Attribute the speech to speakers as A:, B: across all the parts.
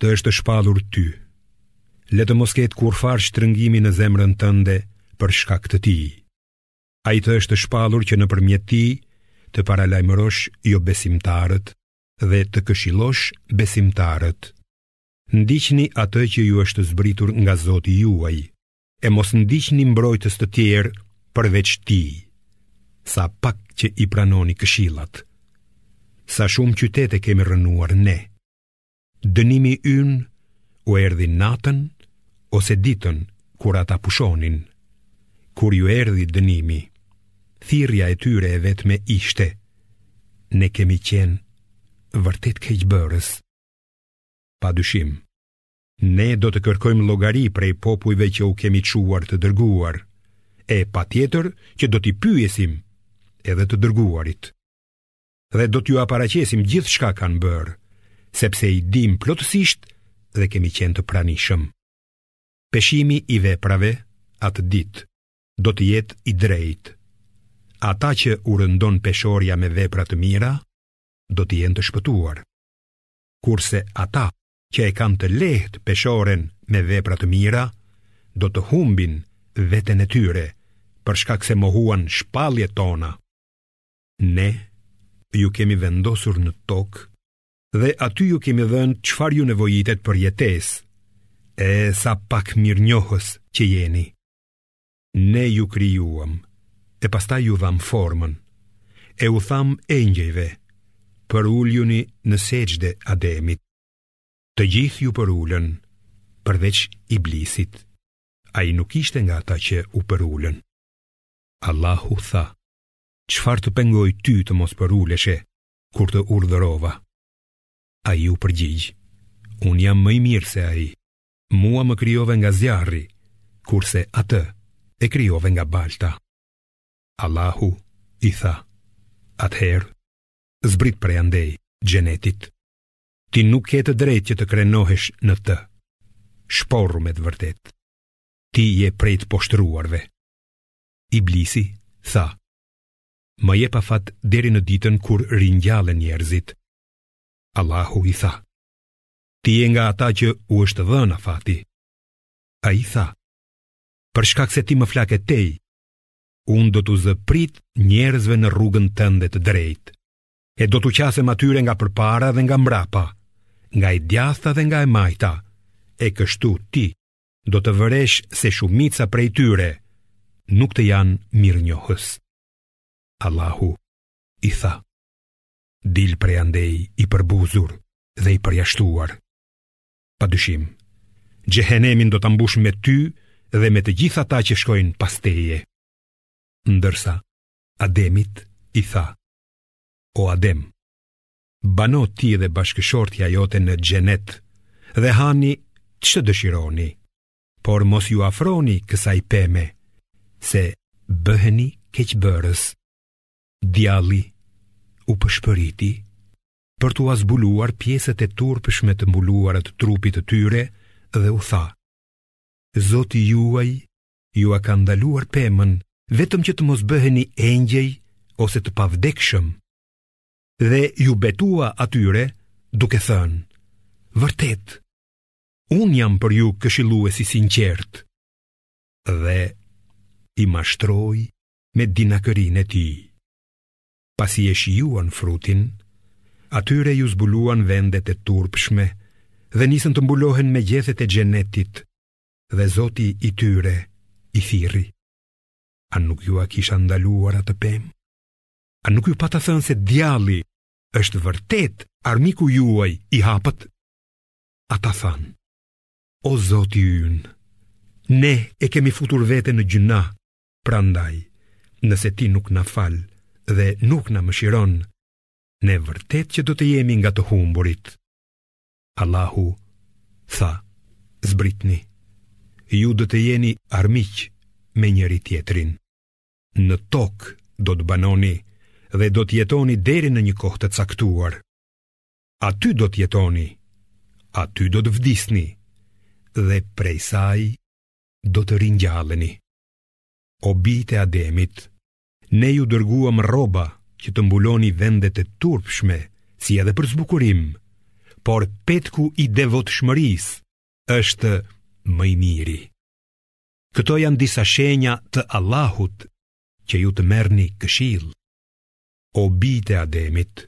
A: Të është shpallur ty. Le të mos ketë kurrfarë shtrëngimi në zemrën tënde për shkak të tij. Ai të është shpallur që nëpërmjet tij të paralajmërosh jobesimtarët dhe të këshillosh besimtarët. Ndiqni atë që ju është zbritur nga Zoti juaj e mos ndiqni mbrojtës të tjerë përveç tij. Sa pak që i pranoni këshillat. Sa shumë qytete kemi rrënuar ne. Dënimi ynë u erdhi natën ose ditën kur ata pushonin. Kur u erdhi dënimi, thirrja e tyre e vetme ishte: Ne kemi qenë vërtet keqbërës. Pa dyshim, ne do të kërkojmë llogari prej popujve që u kemi çuar të dërguar, e patjetër që do t'i pyesim edhe të dërguarit. dhe do t'ua paraqesim gjithçka kanë bërë, sepse i dimë plotësisht dhe kemi qenë të pranishëm. Peshimi i veprave atë ditë do të jetë i drejtë. Ata që u rëndon peshorja me vepra të mira, do të jenë të shpëtuar. Kurse ata që e kanë të lehtë peshoren me vepra të mira, do të humbin veten e tyre, për shkak se mohuan shpalljet tona. Ne ju kemi vendosur në tokë dhe aty ju kemi dhënë çfarë ju nevojitet për jetesë. E sa pak mirënjohës që jeni. Ne ju krijuam e pastaj ju dhamë formën. E u thamë engjëjve, përuljuni në sexhde Ademit. Të gjithë iu përulën, përveç Iblisit. Ai nuk ishte nga ata që u përulën. Allahu tha, Çfarë të pengoi ty të mos përuleshe, kur të urdhërova? Ai u përgjigj, unë jam më i mirë se ai, mua më krijove nga zjarri, kurse atë e krijove nga balta. Allahu i tha, atëherë, zbrit prej andej, xhenetit, ti nuk ke të drejtë që të krenohesh në të, shporru me të vërtetë, ti je prej të poshtëruarve. Iblisi tha: Më jep afat deri në ditën kur ringjallen njerëzit. Allahu i tha: Ti je nga ata që u është dhënë afati. Ai tha: Për shkak se ti më flake tej, unë do t'u zë pritë njerëzve në rrugën tënde të drejtë e do t'u qasem atyre nga përpara dhe nga mbrapa, nga e djatha dhe nga e majta, e kështu ti do të vëresh se shumica prej tyre nuk të janë mirënjohës. Allahu i tha, dil prej andej i përbuzur dhe i përjashtuar. Pa dyshim, xhehenemin do ta mbush me ty dhe me të gjithë ata që shkojnë pas teje. Ndërsa, Ademit i tha, o Adem, bano ti dhe bashkëshortja jote në xhenet dhe hani ç'të dëshironi, por mos iu afroni kësaj peme, se bëheni keqbërës. Djalli u pëshpëriti për t'ua zbuluar pjesët e turpshme të mbuluara të trupit të tyre dhe u tha: Zoti juaj jua ka ndaluar pemën vetëm që të mos bëheni engjëj ose të pavdekshëm. dhe iu betua atyre duke thënë, vërtet, unë jam për ju këshillues i sinqertë, dhe i mashtroi me dinakërinë e tij. Pasi e shijuan frutin, atyre iu zbuluan vendet e turpshme dhe nisën të mbulohen me gjethet e xhenetit dhe zoti i tyre i thirri. A nuk jua kisha ndaluar atë pemë? A nuk ju pata thënë se djalli është vërtet armiku juaj i hapët? Ata thanë, o zoti ynë, ne e kemi futur veten në gjynah, prandaj, nëse ti nuk na fal dhe nuk na mëshiron, ne vërtet që do të jemi nga të humburit. Allahu tha, zbritni, ju do të jeni armiq me njëri-tjetrin. Në tokë do të banoni dhe do të jetoni deri në një kohë të caktuar. Aty do të jetoni, aty do të vdisni dhe prej saj do të ringjalleni. O bijtë e Ademit, ne ju dërguam rroba që të mbuloni vendet e turpshme, si edhe për zbukurim, por petku i devotshmërisë është më i miri. Këto janë disa shenja të Allahut që ju të merrni këshillë. O bijtë e Ademit,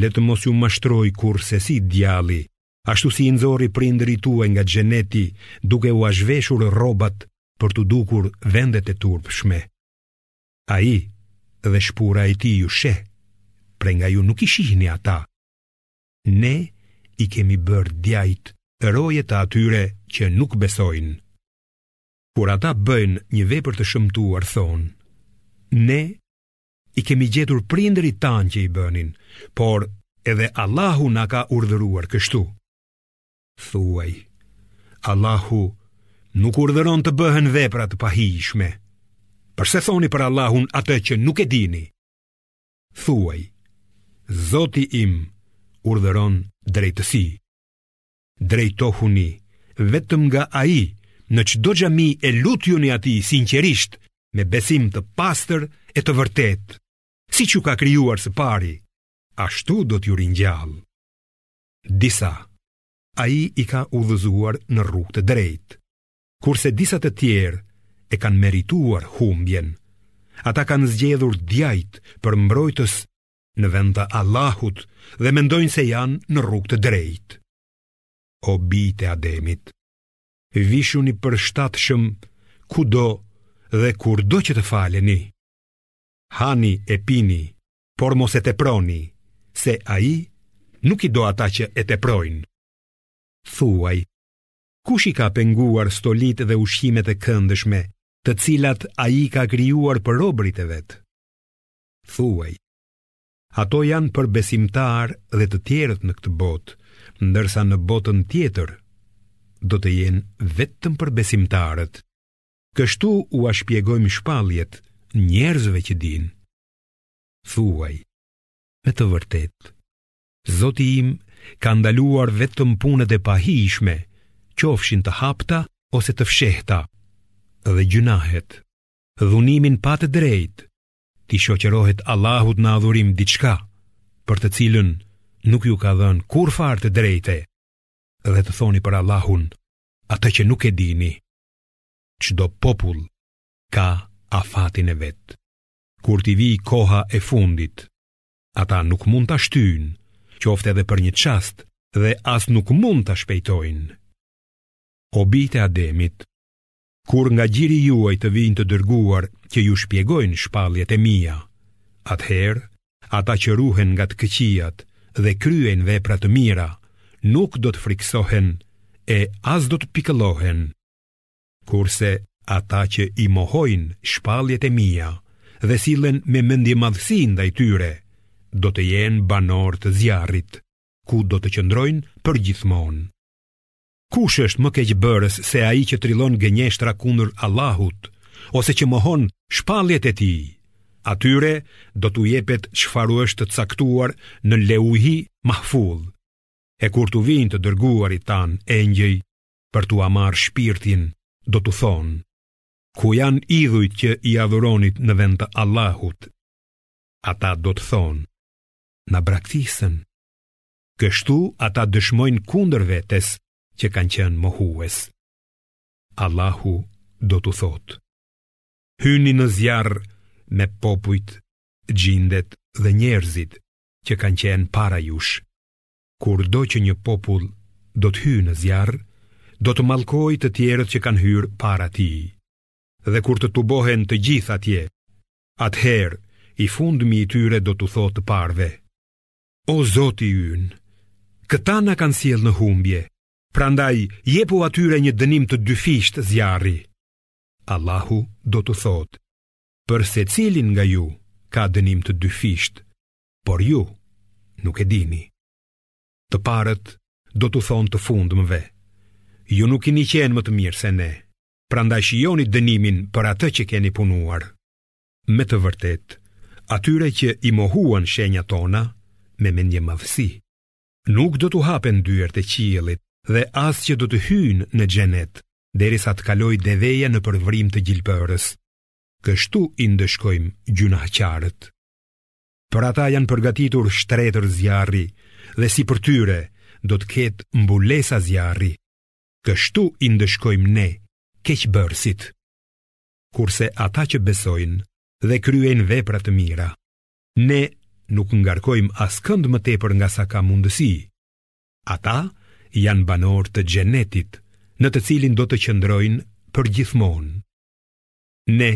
A: le të mos ju mashtrojë kurrsesi djalli, ashtu si i nxori prindërit tuaj nga xheneti, duke ua zhveshur rrobat për t'u dukur vendet e turpshme. Ai dhe shpura e tij ju sheh, prej nga ju nuk i shihni ata. Ne i kemi bërë djajtë roje të atyre që nuk besojnë. Kur ata bëjnë një vepër të shëmtuar thonë, ne i kemi gjetur prindërit tanë që i bënin, por edhe Allahu na ka urdhëruar kështu. Thuaj, Allahu nuk urdhëron të bëhen vepra të pahijshme. Përse thoni për Allahun atë që nuk e dini? thuaj, Zoti im urdhëron drejtësi. Drejtohuni vetëm nga ai në çdo xhami e lutjuni atij sinqerisht me besim të pastër e të vërtetë, siç ju ka krijuar së pari, ashtu do t'ju ringjallë. Disa, ai i ka udhëzuar në rrugë të drejtë, kurse disa të tjerë e kanë merituar humbjen. Ata kanë zgjedhur djajtë për mbrojtës në vend të Allahut dhe mendojnë se janë në rrugë të drejtë. O bijtë e Ademit, vishuni përshtatshëm kudo dhe kurdo që të faleni. Hani e pini, por mos e teproni, se ai nuk i do ata që e teprojnë. Thuaj, Kush i ka penguar stolitë dhe ushqimet e këndshme, të cilat Ai i ka krijuar për robërit e Vet? Thuaj, Ato janë për besimtarë dhe të tjerët në këtë botë, ndërsa në botën tjetër do të jenë vetëm për besimtarët. Kështu ua shpjegojmë shpalljet njerëzve që dinë. Thuaj, me të vërtetë, Zoti im ka ndaluar vetëm punët e pahijshme, qofshin të hapta ose të fshehta, dhe gjynahet. Dhunimin pa të drejtë, t'i shoqërohet Allahut në adhurim diçka, për të cilën nuk ju ka dhënë kurrfarë të drejte, dhe të thoni për Allahun atë që nuk e dini. Çdo popull ka afatin e vet. Kur t'i vijë koha e fundit, ata nuk mund ta shtyjnë, qoftë edhe për një çast dhe as nuk mund ta shpejtojnë. O bijtë e Ademit, kur nga gjiri juaj të vijnë të dërguar që ju shpjegojnë shpalljet e mia, atëherë ata që ruhen nga të këqijat dhe kryejnë vepra të mira, nuk do të frikësohen e as do të pikëllohen. Kurse ata që i mohojnë shpalljet e mia dhe sillen me mendjemadhësi ndaj tyre, do të jenë banorë të zjarrit, ku do të qëndrojnë përgjithmonë. Kush është më keqbërës se ai që trillon gënjeshtra kundër Allahut, ose që mohon shpalljet e tij, atyre do t'u jepet çfarë u është të caktuar në leuhi mahfudh, e kur t'u vijnë të dërguarit tanë engjëj, për t'ua marrë shpirtin, do t'u thonë, ku janë idhujt që i adhuronit në vend të Allahut? Ata do të thonë, na braktisën. Kështu ata dëshmojnë kundër vetes që kanë qenë mohues. Allahu do t'u thotë, hyni në zjarr me popujt, xhindet dhe njerëzit që kanë qenë para jush. Kurdo që një popull do të hyjë në zjarr, do të mallkojë të tjerët që kanë hyrë para tij. Dhe kur të tubohen të gjithë atje, atëherë i fundmi i tyre do t'u thotë të parëve: O Zoti ynë, këta na kanë sjellë në humbje. Prandaj jepu atyre një dënim të dyfishtë zjarri. Allahu do t'u thotë: Për secilin nga ju ka dënim të dyfishtë. por ju nuk e dini. Të parët do t'u thonë të fundmve, ju nuk kini qenë më të mirë se ne, prandaj shijoni dënimin për atë që keni punuar. Me të vërtetë, atyre që i mohuan shenjat tona me mendjemadhësi, nuk do t'u hapen dyert e qiellit dhe as që do të hyjnë në xhenet, derisa të kalojë deveja nëpër vrimë të gjilpërës. Kështu i ndëshkojmë gjynahqarët. Për ata janë përgatitur shtretër zjarri dhe sipër tyre do të ketë mbulesa zjarri. Kështu i ndëshkojmë ne keqbërësit. Kurse ata që besojnë dhe kryejnë vepra të mira, ne nuk ngarkojmë askënd më tepër nga sa ka mundësi. Ata janë banorë të xhenetit, në të cilin do të qëndrojnë përgjithmonë. Ne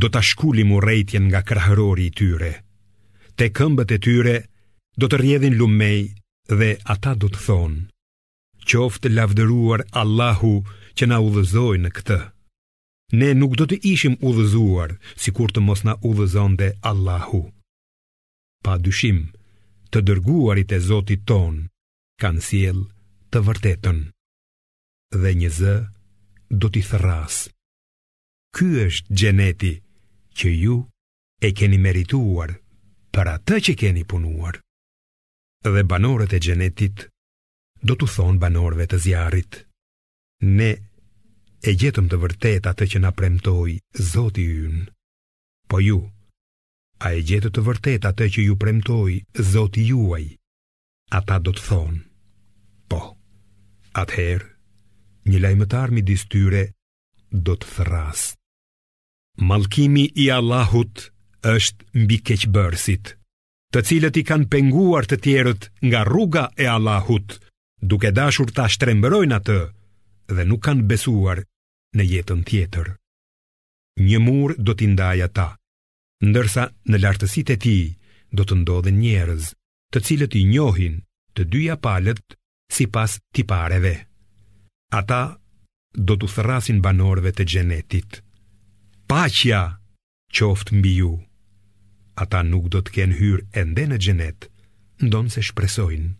A: do ta shkulim urrejtjen nga krahërori i tyre. Te këmbët e tyre do të rrjedhin lumenj dhe ata do të thonë: Qoftë lavdëruar Allahu që na udhëzoi në këtë. Ne nuk do të ishim udhëzuar sikur të mos na udhëzonte Allahu. Pa dyshim, të dërguarit e Zotit tonë kanë sjellë të vërtetën dhe një zë do t'i thërrasë. Ky është xheneti që ju e keni merituar për atë që keni punuar. Dhe banorët e xhenetit do t'u thonë banorëve të zjarrit: Ne e gjetëm të vërtetë atë që na premtoi Zoti ynë. Po ju, a e gjetët të vërtetë atë që ju premtoi Zoti juaj? Ata do të thonë: Po. Atëherë, një lajmëtar midis tyre do të thërrasë. Mallkimi i Allahut është mbi keqbërësit, të cilët i kanë penguar të tjerët nga rruga e Allahut, duke dashur ta shtrembërojnë atë dhe nuk kanë besuar në jetën tjetër. Një mur do t'i ndajë ata, ndërsa në lartësitë e tij do të ndodhen njerëz. të cilët i njohin të dyja palët sipas tipareve. Ata do t'u thërrasin banorëve të xhenetit. Paqja qoftë mbi ju. Ata nuk do të kenë hyrë ende në xhenet, ndonëse shpresojnë.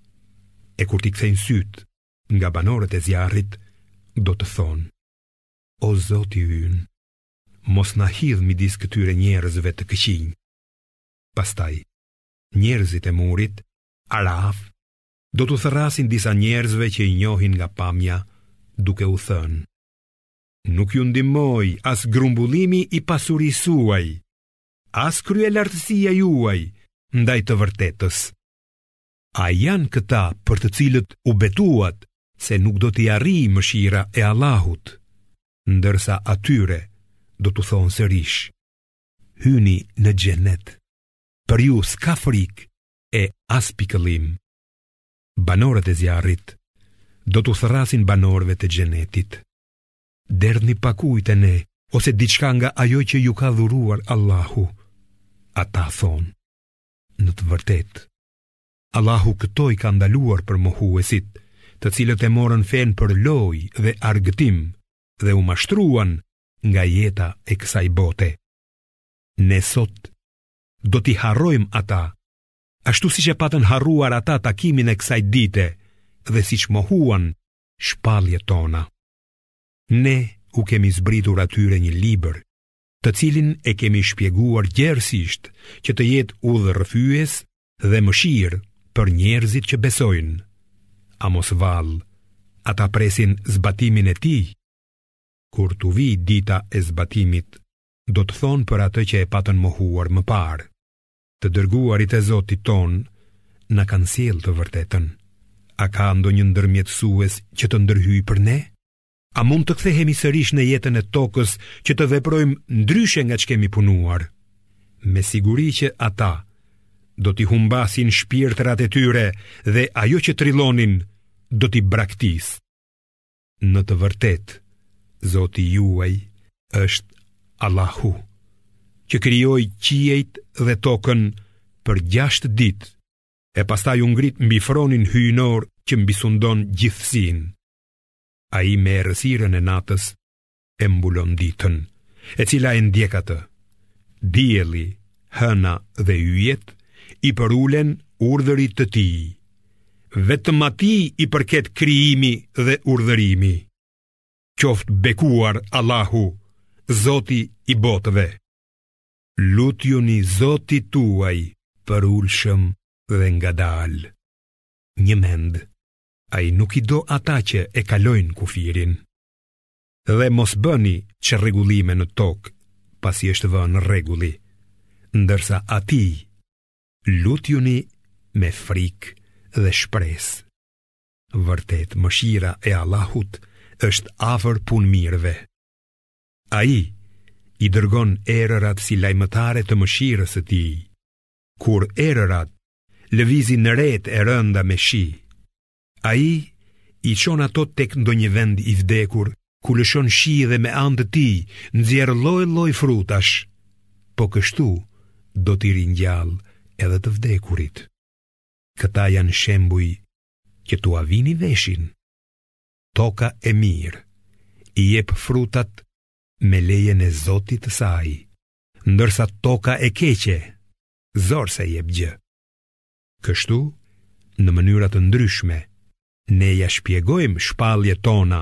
A: E kur t'i kthejnë sytë nga banorët e zjarrit, do të thonë. O Zoti ynë, mos na hidh midis këtyre njerëzve të këqinj. Pastaj, njerëzit e murit, Araf, do t'u thërrasin disa njerëzve që i njohin nga pamja, duke u thënë, nuk ju ndihmoi as grumbullimi i pasurisë suaj, as kryelartësia juaj, ndaj të vërtetës. A janë këta për të cilët u betuat se nuk do t'i arrijë mëshira e Allahut, ndërsa atyre do t'u thonë sërish, hyni në xhenet. Për ju s'ka frikë e as pikëllim. Banorët e zjarrit do t'u thërrasin banorëve të xhenetit. Derdhni pak ujë te ne ose diçka nga ajo që ju ka dhuruar Allahu. Ata thonë, në të vërtetë, Allahu këto i ka ndaluar për mohuesit, të cilët e morën fenë për lojë dhe argëtim dhe u mashtruan nga jeta e kësaj bote. Ne sot do t'i harrojmë ata, ashtu siç e patën harruar ata takimin e kësaj dite dhe siç mohuan shpalljet tona. Ne u kemi zbritur atyre një libër, të cilin e kemi shpjeguar gjerësisht që të jetë udhërrëfyes dhe mëshirë për njerëzit që besojnë. A mos vallë, ata presin zbatimin e tij? Kur t'u vijë dita e zbatimit, do të thonë për atë që e patën mohuar më parë. Të dërguarit e Zotit tonë na kanë sjellë të vërtetën. A ka ndonjë ndërmjetësues që të ndërhyjë për ne? A mund të kthehemi sërish në jetën e tokës që të veprojmë ndryshe nga ç'kemi punuar? Me siguri që ata do t'i humbasin shpirtrat e tyre dhe ajo që trillonin do t'i braktisë. Në të vërtetë, Zoti juaj është Allahu, që krijoi qiejt dhe tokën për gjashtë ditë, e pastaj u ngrit mbi fronin hyjnor që mbisundon gjithësinë. Ai me errësirën e natës e mbulon ditën, e cila e ndjek atë. Dielli, hëna dhe yjet i përulen urdhrit të tij. Vetëm atij i përket krijimi dhe urdhërimi. Qoftë i bekuar Allahu, Zoti i botëve. Lutjuni Zotit tuaj përulshëm dhe ngadalë. Njëmend, ai nuk i do ata që e kalojnë kufirin. Dhe mos bëni çrregullime në tokë pasi është vënë rregulli, ndërsa atij lutjuni me frikë dhe shpresë. Vërtet mëshira e Allahut është afër punëmirëve. Ai i dërgon erërat si lajmëtare të mëshirës së tij, kur erërat lëvizin retë e rënda me shi, Ai i çon ato tek ndonjë vend i vdekur, ku lëshon shi dhe me anë të tij nxjerr lloj-lloj frutash. Po kështu do t'i ringjallë edhe të vdekurit. Këta janë shembuj që t'ua vini veshin. Toka e mirë i jep frutat me lejen e Zotit të saj, ndërsa toka e keqe zor se jep gjë. Kështu, në mënyra të ndryshme, ne ua shpjegojmë shpalljet tona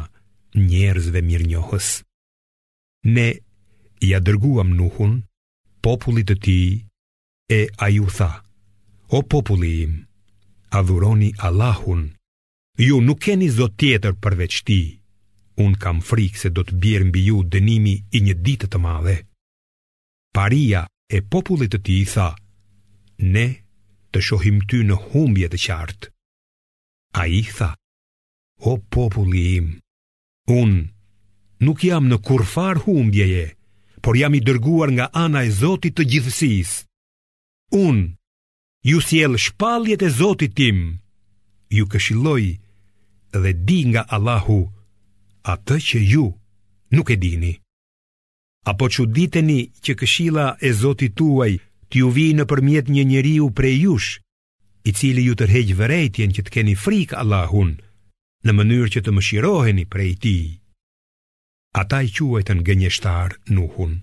A: njerëzve mirënjohës. Ne ia dërguam Nuhun, popullit të tij, e ai u tha, o populli im, adhuroni Allahun, ju nuk keni zot tjetër përveç tij, unë kam frikë se do të bjerë mbi ju dënimi i një dite të madhe. paria e popullit të tij tha, Ne të shohim ty në humbje të qartë. Ai tha, o populli im, unë nuk jam në kurrfarë humbjeje, por jam i dërguar nga ana e Zotit të gjithësisë. Unë ju sjell shpalljet e Zotit tim, ju këshilloj dhe di nga Allahu atë që ju nuk e dini. A po çuditeni që këshilla e Zotit tuaj t'ju vijë nëpërmjet një njeriu prej jush, i cili ju tërheq vërejtjen që të keni frikë Allahun, në mënyrë që të mëshiroheni prej tij? Ata i quajtën gënjeshtar Nuhun.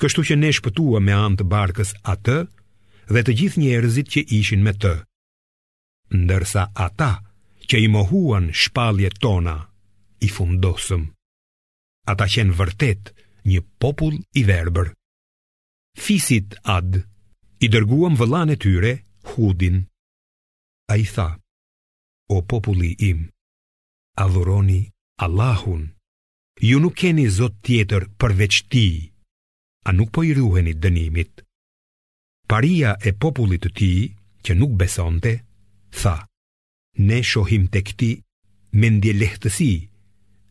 A: Kështu që ne shpëtuam me anë të barkës atë dhe të gjithë njerëzit që ishin me të. Ndërsa ata që i mohuan shpalljet tona, i fundosëm. ata qenë vërtet një popull i verbër. Fisit Ad i dërguam vëllanë e tyre, Hudin. Ai tha, o populli im, adhuroni Allahun, ju nuk keni zot tjetër përveç tij, a nuk po i ruheni dënimit. Paria e popullit të tij, që nuk besonte, tha, Ne shohim tek ti mendjelehtësi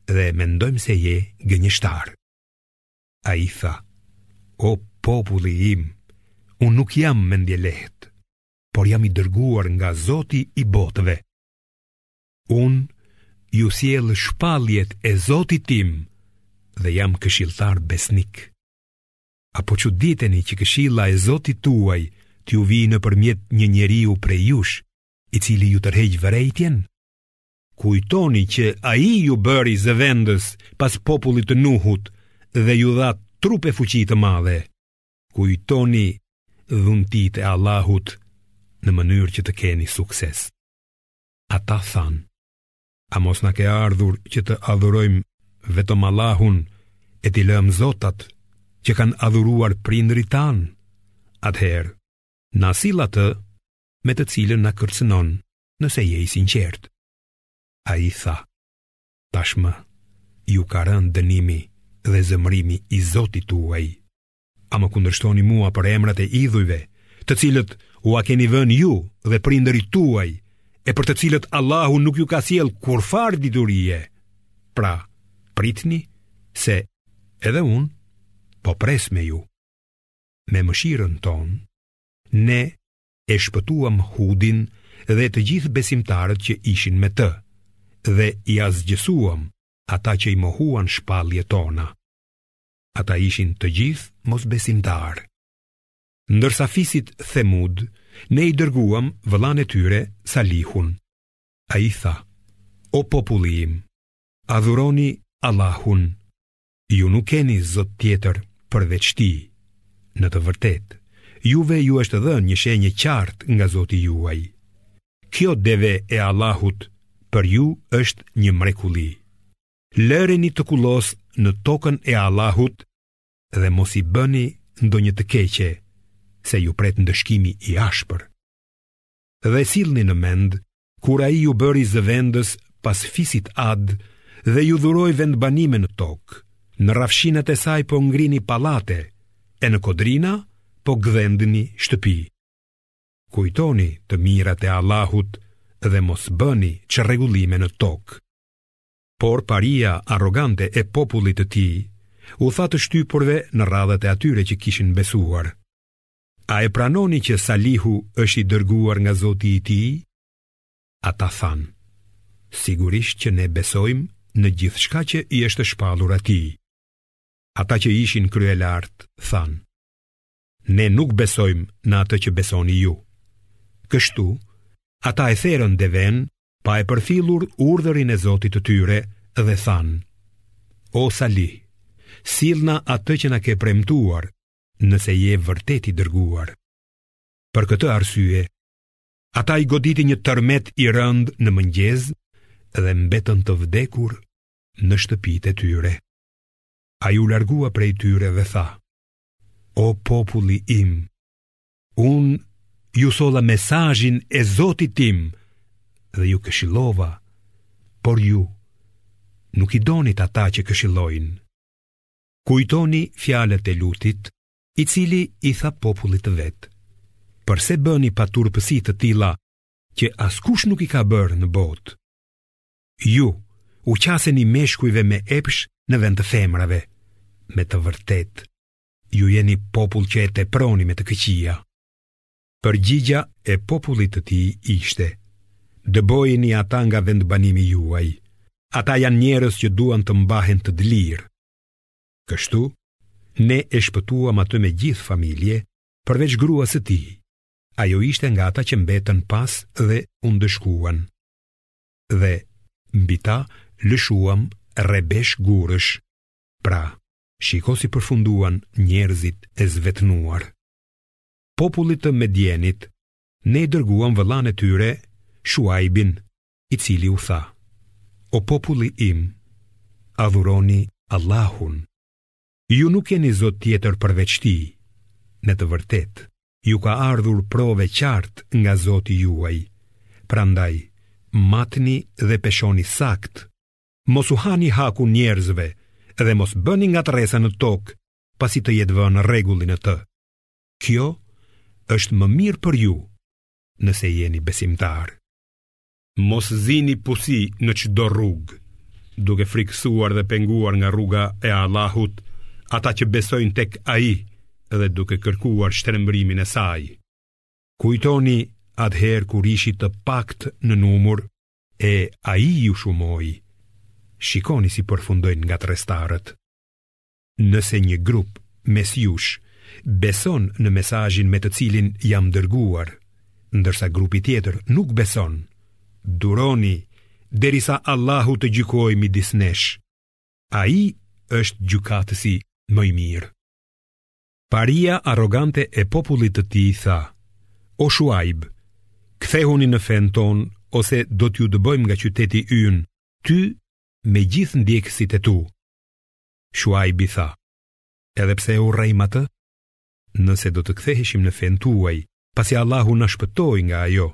A: dhe mendojmë se je gënjeshtar. Ai tha, o populli im, unë nuk jam mendjelehtë, por jam i dërguar nga Zoti i botëve. Unë ju sjell shpalljet e Zotit tim dhe jam këshilltar besnik. A po çuditeni që këshilla e Zotit tuaj t'ju vijë nëpërmjet një njeriu prej jush, i cili ju tërheq vërejtjen? Kujtoni që ai ju bëri zëvendës pas popullit të Nuhut dhe ju dha trup e fuqi të madhe. Kujtoni dhuntitë e Allahut në mënyrë që të keni sukses. Ata thanë, a mos na ke ardhur që të adhurojmë vetëm Allahun e t'i lëmë zotat që kanë adhuruar prindërit tanë? Atëherë, na sill atë, me të cilën na kërcënon nëse je i sinqertë. Ai tha, tashmë, ju ka rënë dënimi dhe zemërimi i Zotit tuaj. A më kundërshtoni mua për emrat e idhujve, të cilët ua keni vënë ju dhe prindërit tuaj, e për të cilët Allahu nuk ju ka sjellë kurrfarë diturie. Pra, pritni se edhe unë po pres me ju. Me mëshirën tonë, Ne e shpëtuam Hudin dhe të gjithë besimtarët që ishin me të, dhe i asgjësuam ata që i mohuan shpalljet tona. Ata ishin të gjithë mosbesimtarë. Ndërsa fisit Themud, ne i dërguam vëllanë e tyre Salihun. Ai tha, o populli im, adhuroni Allahun, Ju nuk keni zot tjetër përveç tij. Në të vërtetë, juve ju është dhënë një shenjë e qartë nga Zoti juaj. Kjo deve e Allahut për ju është një mrekulli. Lëreni të kullosë në tokën e Allahut dhe mos i bëni ndonjë të keqe, se ju pret ndëshkimi i ashpër. dhe sillni në mend kur ai ju bëri zëvendës pas fisit Ad dhe ju dhuroi vendbanime në tokë. Në rrafshinat e saj po ngrini pallate e në kodrina po gdhendni shtëpi. Kujtoni të mirat e Allahut dhe mos bëni çrregullime në tokë. Por paria arrogante e popullit të tij u tha të shtypurve në radhët e atyre që kishin besuar. A e pranoni që Salihu është i dërguar nga Zoti i tij? Ata thanë, sigurisht që ne besojmë në gjithçka që i është shpallur atij. Ata që ishin kryelartë, thanë, ne nuk besojmë në atë që besoni ju. Kështu, ata e therën devenë pa e përfillur urdhërin e Zotit të tyre dhe thanë, O Salih, sillna atë që na ke premtuar nëse je vërtet i dërguar. Për këtë arsye, ata i goditi një tërmet i rëndë në mëngjes dhe mbetën të vdekur në shtëpitë e tyre. Ai u largua prej tyre dhe tha, o populli im, unë ju solla mesazhin e zotit tim dhe ju këshillova, por ju nuk i donit ata që këshillojnë. Kujtoni fjalët e Lutit, i cili i tha popullit të vet: Përse bëni paturpësi të tilla që askush nuk i ka bërë në botë? Ju u qaseni meshkujve me epsh në vend të femrave. Me të vërtetë, ju jeni popull që e teproni me të këqija. Përgjigja e popullit të tij ishte: Dëbojini ata nga vendbanimi juaj. Ata janë njerëz që duan të mbahen të dlirë. Kështu, ne e shpëtuam atë me gjithë familje, përveç gruas së tij. Ajo ishte nga ata që mbetën pas dhe u ndëshkuan. Dhe mbi ta lëshuam rrebesh gurësh. Pra, shiko si përfunduan njerëzit e zvetënuar. popullit të Medjenit, ne i dërguam vëllanë e tyre, Shuajbin, i cili u tha, o populli im, adhuroni Allahun, ju nuk keni zot tjetër përveç tij, në të vërtetë, ju ka ardhur provë e qartë nga zoti juaj, prandaj, matni dhe peshoni saktë, mos u hani hakun njerëzve dhe mos bëni ngatërresa në tokë, pasi të jetë vënë rregulli në të. Kjo është më mirë për ju nëse jeni besimtarë. Mos zini pusi në çdo rrugë, duke frikësuar dhe penguar nga rruga e Allahut ata që besojnë tek Ai dhe duke kërkuar shtrembërimin e saj. Kujtoni atëherë kur ishit të paktë në numër e Ai ju shumoi. Shikoni si përfundojnë ngatërrestarët. Nëse një grup mes jush beson në mesazhin me të cilin jam dërguar, ndërsa grupi tjetër nuk beson, duroni derisa Allahu të gjykojë midis nesh. Ai është gjykatësi më i mirë. Paria arrogante e popullit të tij tha: O Shuajb, kthehuni në fenë tonë ose do t'ju dëbojmë nga qyteti ynë, ty me gjithë ndjekësit e tu. Shuajbi tha, Edhe pse e urrejmë atë, nëse do të ktheheshim në fenë tuaj, pasi Allahu na shpëtoi nga ajo,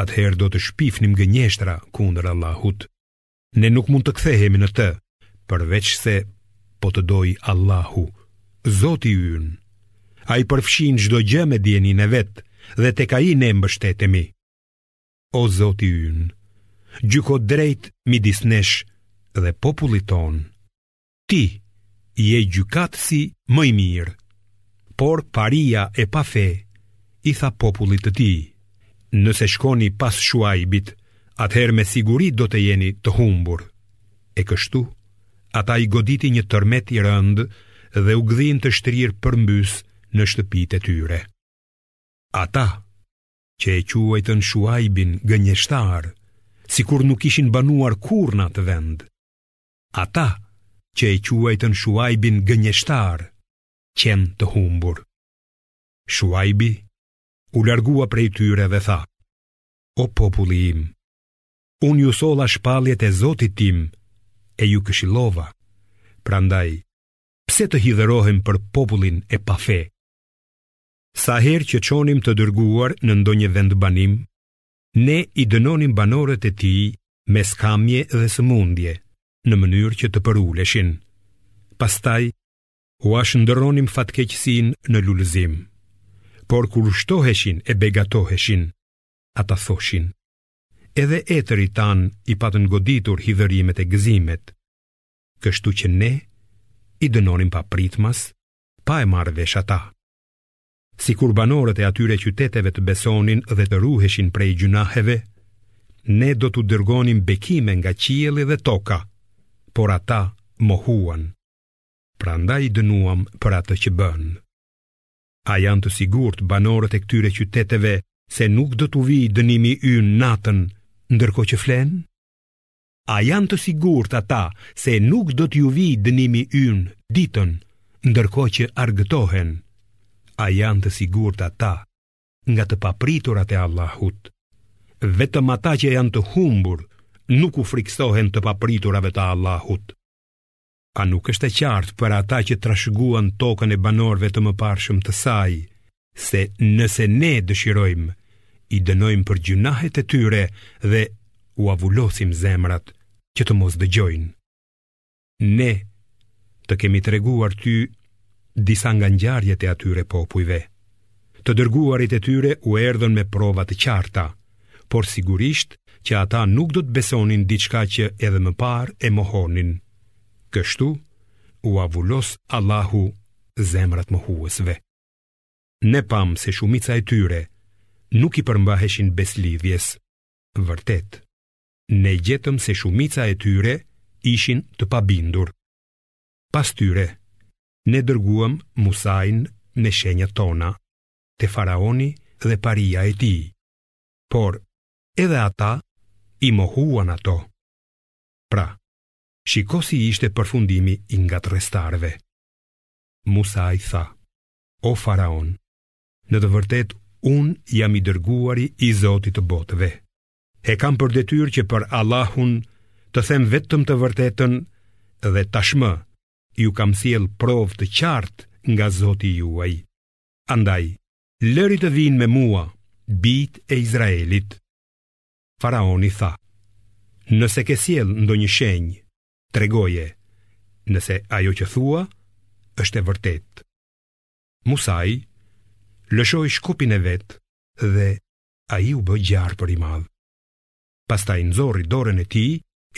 A: atëherë do të shpifnim gënjeshtra kundër Allahut. Ne nuk mund të kthehemi në të, përveçse po të dojë Allahu, Zoti ynë. Ai përfshin çdo gjë me dijeninë e vet dhe tek ai ne mbështetemi. O Zoti ynë, gjyko drejt midis nesh dhe popullit tonë. Ti je gjykatësi më i mirë. Por paria e pafe i tha popullit të tij, nëse shkoni pas Shuajbit, atëherë me siguri do të jeni të humbur. E kështu, ata i goditi një tërmet i rëndë dhe u gdhin të shtrirë përmbys në shtëpitë e tyre. Ata që e quajtën Shuajbin gënjeshtar, sikur nuk kishin banuar kurrë në atë vend. Ata që e quajtën Shuajbin gënjeshtar, qenë të humbur. Shuajbi u largua prej tyre dhe tha, O populli im, unë ju solla shpalljet e zotit tim e ju këshilova, prandaj, pse të hidhërohem për popullin e pafe? Sa herë që çonim të dërguar në ndonjë vendbanim, ne i dënonim banorët e tij me skamje dhe sëmundje, në mënyrë që të përuleshin. Pastaj, ua shndërronim fatkeqësinë në lulëzim. Por kur shtoheshin e begatoheshin, ata thoshin, edhe etërit tanë i patën goditur hidhërimet e gëzimet, kështu që ne i dënonim papritmas pa e marrë vesh ata. Sikur banorët e atyre qyteteve të besonin dhe të ruheshin prej gjynaheve, ne do t'u dërgonim bekime nga qielli dhe toka, por ata mohuan. Prandaj i dënuam për atë që bënë. A janë të sigurt banorët e këtyre qyteteve se nuk do t'u vijë dënimi ynë natën, ndërkohë që flenë? A janë të sigurt ata se nuk do t'u vijë dënimi ynë ditën, ndërkohë që argëtohen? A janë të sigurt ata nga të papriturat e Allahut? Vetëm ata që janë të humbur nuk u frikësohen të papriturave të Allahut. A nuk është e qartë për ata që trashëguan tokën e banorëve të mëparshëm të saj, se nëse ne dëshirojmë, i dënojmë për gjynahet e tyre dhe ua vulosim zemrat që të mos dëgjojnë. Ne të kemi treguar ty disa nga ngjarjet e atyre popujve. Të dërguarit e tyre u erdhën me prova të qarta, por sigurisht që ata nuk do të besonin diçka që edhe më parë e mohonin. Kështu ua vulos Allahu zemrat mohuesve. Ne pamë se shumica e tyre nuk i përmbaheshin besëlidhjes. Vërtet, ne gjetëm se shumica e tyre ishin të pabindur. Pas tyre, ne dërguam Musain me shenjat tona. te faraoni dhe paria e tij. Por edhe ata i mohuan ato. Pra, shiko si ishte përfundimi i ngatërrestarëve. Musai tha: O faraon, në të vërtetë unë jam i dërguari i Zotit të botëve. E kam për detyrë që për Allahun të them vetëm të vërtetën dhe tashmë ju kam sjellë provë të qartë nga Zoti juaj. Andaj, lëri të vijnë me mua, bijtë e Izraelit. Faraoni tha, Nëse ke sjellë ndonjë shenjë, tregoje, nëse ajo që thua, është e vërtetë. Musai lëshoi shkopin e vet dhe ai u bë gjarpër i madh. pastaj nxorri dorën e tij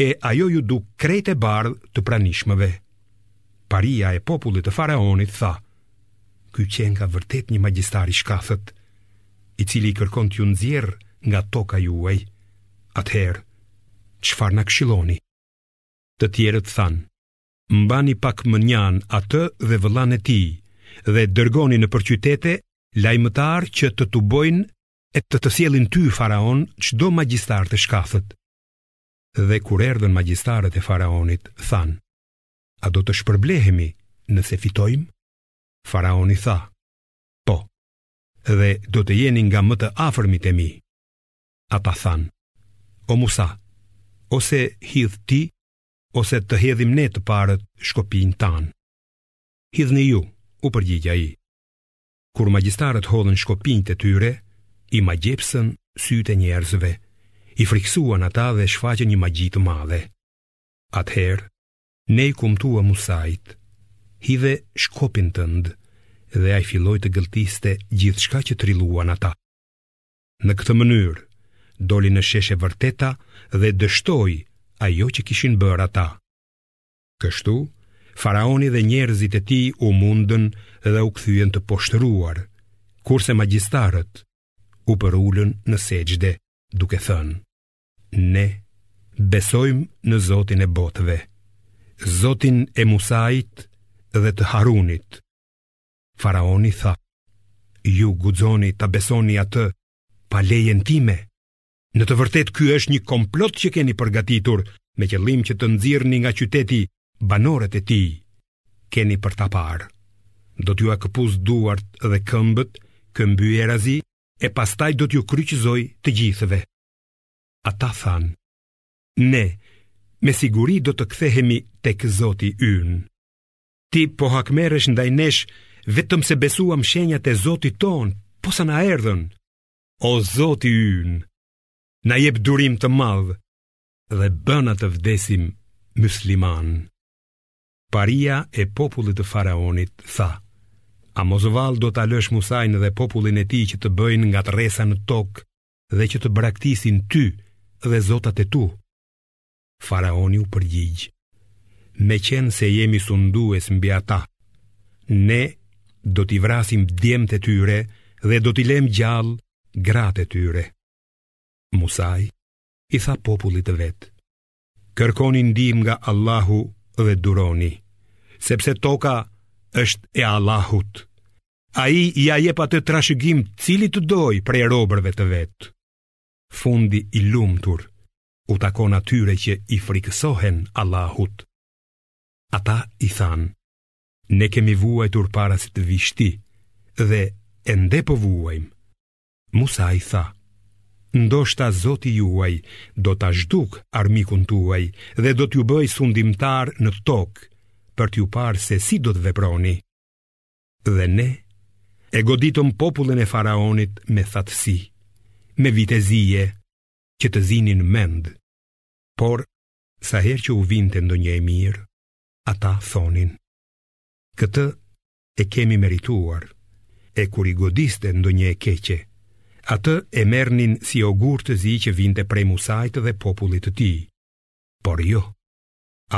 A: e ajo iu duk krejt e bardhë të pranishmëve. Paria e popullit të faraonit tha, Ky qenka vërtet një magjistar i shkathët, i cili kërkon t'ju nxjerrë nga toka juaj. Atëherë, çfarë na këshilloni? Të tjerët thanë, mbani pak mënjanë atë dhe vëllanë e tij, dhe dërgoni nëpër qytete lajmëtarë që të tubojnë e të të sjellin ty faraon çdo magjistar të shkathët. Dhe kur erdhën magjistarët e faraonit, than: A do të shpërblehemi nëse fitojmë? Faraoni tha: Po. Dhe do të jeni nga më të afërmit e mi. Ata thanë: O Musa, ose hidh ti, ose të hedhim ne të parët shkopinjtë tanë. Hidhni ju, u përgjigj ai. Kur magjistarët hodhën shkopinjtë e tyre, i magjepsën sytë e njerëzve, i frikësuan ata dhe shfaqën një magji të madhe. Atëherë, ne i kumtuam Musait, hidhe shkopin tënd dhe ai filloi të gëlltiste gjithçka që trilluan ata. Në këtë mënyrë, doli në shesh e vërteta dhe dështoi ajo që kishin bërë ata. Kështu, faraoni dhe njerëzit e tij u mundën dhe u kthyen të poshtëruar, kurse magjistarët u përulën në sexhde, duke thënë: Ne besojmë në Zotin e botëve, Zotin e Musait dhe të Harunit. Faraoni tha: Ju guxoni ta besoni atë pa lejen time? Në të vërtetë ky është një komplot që keni përgatitur me qëllim që të nxirrni nga qyteti banorët e tij. Keni për ta parë. Do t'jua këpus duart dhe këmbët, këmbyerazi, e pastaj do t'ju kryqëzoj të gjithëve. Ata thanë, ne, me siguri do të kthehemi tek Zoti ynë. Ti po hakmerresh ndaj nesh vetëm se besuam shenjat e Zotit tonë, posa na erdhën. O Zoti ynë, na jep durim të madh dhe bëna të vdesim muslimanë. Paria e popullit të faraonit tha: A mos vallë do ta lësh Musain dhe popullin e tij që të bëjnë ngatërresa në tokë dhe që të braktisin ty dhe zotat e tu? Faraoni u përgjigj, meqenëse jemi sundues mbi ata, ne do t'i vrasim djemtë e tyre dhe do t'i lëmë gjallë gratë e tyre. Musai i tha popullit të vet, kërkoni ndihmë nga Allahu dhe duroni, sepse toka është e Allahut. Ai ia jep atë trashëgim cilit të dojë prej robërve të vet. Fundi i lumtur u takon atyre që i frikësohen Allahut. Ata i thanë, ne kemi vuajtur para se të vish ti dhe ende po vuajmë. Musai tha, ndoshta zoti juaj do ta zhdukë armikun tuaj dhe do t'ju bëjë sundimtar në tokë për t'ju parë se si do të veproni. Dhe ne e goditëm popullin e faraonit me thatësi, me vite zie, që të zinin mend, por sa herë që u vinte ndonjë e mirë, ata thonin: Këtë e kemi merituar. E kur i godiste ndonjë e keqe, atë e merrnin si ogur të zi që vinte prej Musait dhe popullit të tij. Por jo.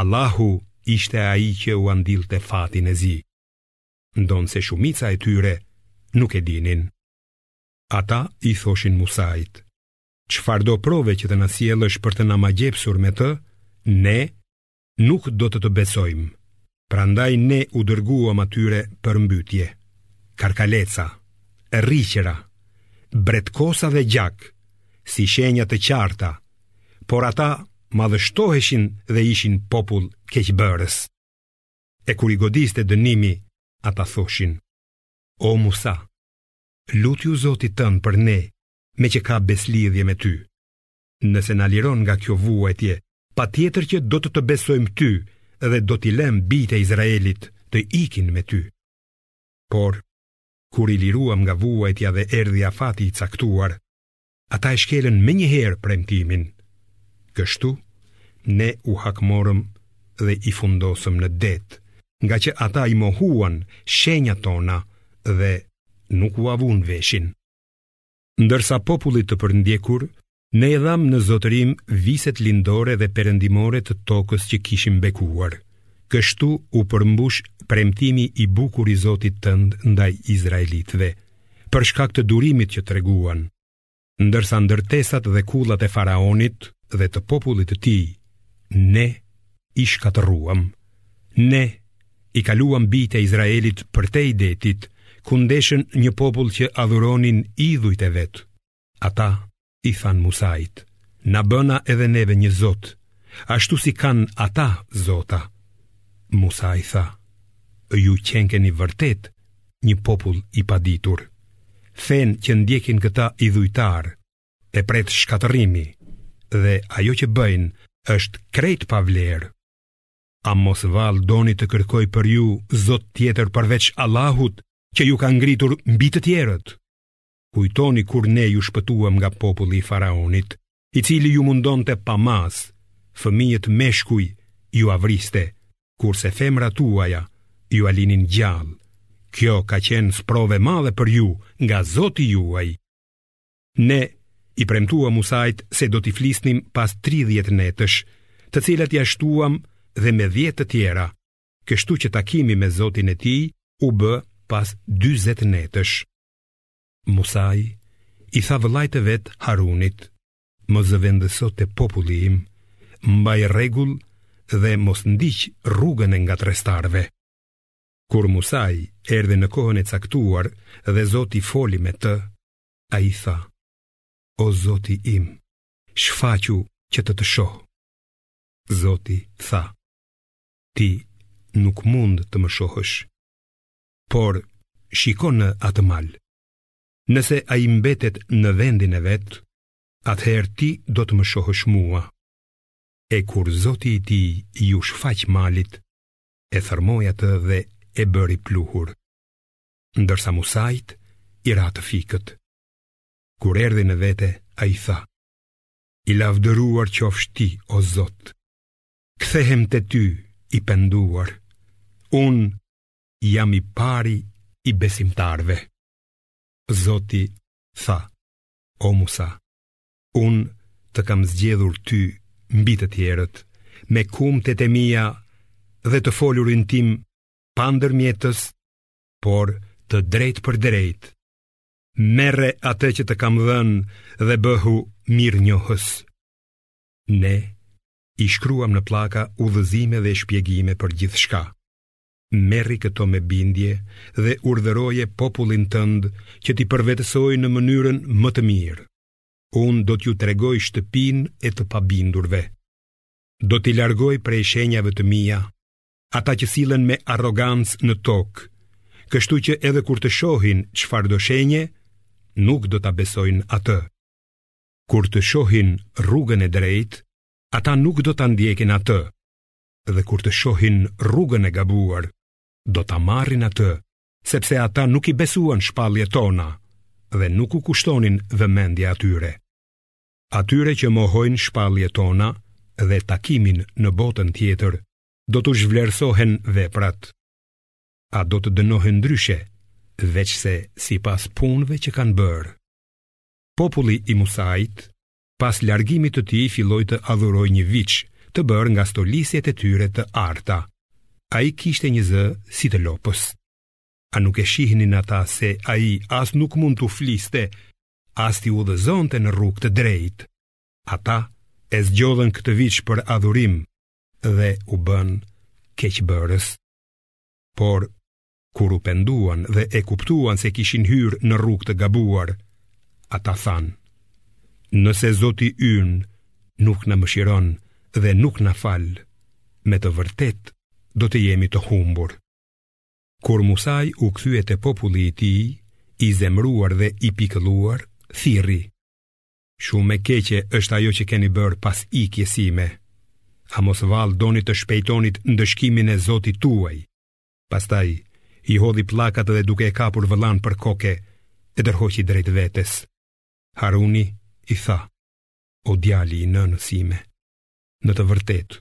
A: Allahu ishte ai që ua ndillte fatin e zi. Ndonëse shumica e tyre nuk e dinin. Ata i thoshin Musait: Çfarëdo prove që të na sjellësh për të na magjepsur me të, ne nuk do të të besojmë. Prandaj ne u dërguam atyre përmbytje. Karkaleca, rriqëra, bretkosa dhe gjak, si shenja të qarta, por ata madhështoheshin dhe ishin popull keqbërës. E kur i godiste dënimi, ata thoshin, O Musa, lutju Zotit tënd për ne, meqë ka besëlidhje me ty. Nëse na liron nga kjo vuajtje, patjetër që do të të besojmë ty dhe do t'i lëmë bijtë e Izraelit të ikin me ty. Por, kur i liruam nga vuajtja dhe erdhi afati i caktuar, ata e shkelën menjëherë premtimin. Kështu, ne u hakmorëm dhe i fundosëm në det, ngaqë ata i mohuan shenjat tona dhe nuk ua vunë veshin. Ndërsa popullit të përndjekur, ne i dhamë në zotërim viset lindore dhe perëndimore të tokës që kishim bekuar. Kështu u përmbush premtimi i bukur i Zotit tënd ndaj izraelitëve, për shkak të durimit që treguan, ndërsa ndërtesat dhe kullat e faraonit dhe të popullit të tij, ne i shkatërruam. Ne i kaluam bijtë e Izraelit përtej detit, ku ndeshën një popull që adhuronin idhujt e vet. Ata i thanë Musait, Na bën edhe neve një Zot, ashtu si kanë ata zota. Musa i tha, Ju qenkeni vërtet një popull i paditur. Fenë që ndjekin këta idhujtarë, e pret shkatërrimi dhe ajo që bëjnë është krejt pa vlerë. A mos vallë doni të kërkoj për ju zot tjetër përveç Allahut që ju ka ngritur mbi të tjerët? Kujtoni kur ne ju shpëtuam nga populli i faraonit, i cili ju mundonte pa masë, fëmijët meshkuj jua vriste, kurse femrat tuaja jua linin gjallë. Kjo ka qenë sprovë e madhe për ju nga zoti juaj. Ne i premtuam Musait se do t'i flisnim pas 30 netësh, të cilat ia shtuam dhe me dhjetë të tjera, kështu që takimi me Zotin e tij u bë pas dyzet netësh. Musai i tha vëllait të vet Harunit: Më zëvendëso te populli im, mbaj rregull dhe mos ndiq rrugën e ngatërrestarëve. Kur Musai erdhi në kohën e caktuar dhe Zoti foli me të, Ai tha, o zoti im, shfaqu që të të shoh. Zoti tha, ti nuk mund të më shohësh, por shikoje atë mal. Nëse ai mbetet në vendin e vet, atëherë ti do të më shohësh mua. E kur zoti i tij iu shfaq malit, e thërrmoi atë dhe e bëri pluhur. Ndërsa Musait i ra të fikët. Kur erdhi në vete, ai tha, I lavdëruar qofsh ti, o Zot, kthehem te ty i penduar, unë jam i pari i besimtarëve. Zoti tha, o Musa, unë të kam zgjedhur ty mbi të tjerët, me kumtet e mia dhe të folurin tim pa ndërmjetës por drejtpërdrejt. Merre atë që të kam dhënë dhe bëhu mirënjohës. Ne i shkruam në pllaka udhëzime dhe shpjegime për gjithçka. Merri këto me bindje dhe urdhëroje popullin tënd që t'i përvetësojë në mënyrën më të mirë. Unë do t'ju tregoj shtëpinë e të pabindurve. Do t'i largoj prej shenjave të mia ata që sillen me arrogancë në tokë, kështu që edhe kur të shohin çfarëdo shenje, nuk do ta besojnë atë. Kur të shohin rrugën e drejtë, ata nuk do ta ndjekin atë, dhe kur të shohin rrugën e gabuar, do ta marrin atë, sepse ata nuk i besuan shpalljet tona dhe nuk u kushtonin vëmendje atyre. Atyre që mohojnë shpalljet tona dhe takimin në botën tjetër, do t'u zhvlerësohen veprat, a do të dënohen ndryshe, veçse sipas punëve që kanë bërë. Populli i Musait, pas largimit të tij, filloi të adhurojë një viç të bërë nga stolisjet e tyre të arta. Ai kishte një zë si të lopës. A nuk e shihnin ata se ai as nuk mund t'u fliste, as t'i udhëzonte në rrugë të drejtë. Ata e zgjodhën këtë viç për adhurim, dhe u bënë keqbërës. Por kur u penduan dhe e kuptuan se kishin hyrë në rrugë të gabuar, ata thanë: Nëse Zoti ynë nuk na mëshiron dhe nuk na fal, me të vërtetë do të jemi të humbur. Kur Musai u kthye te populli i tij, i zemëruar dhe i pikëlluar, thirri: Shumë e keqe është ajo që keni bërë pas ikjes sime. A mos vallë doni të shpejtonit ndëshkimin e Zotit tuaj? Pastaj i hodhi pllakat dhe duke e kapur vëllanë për koke, e tërhoqi drejt vetes. Haruni i tha: O djali i nënës sime, në të vërtetë,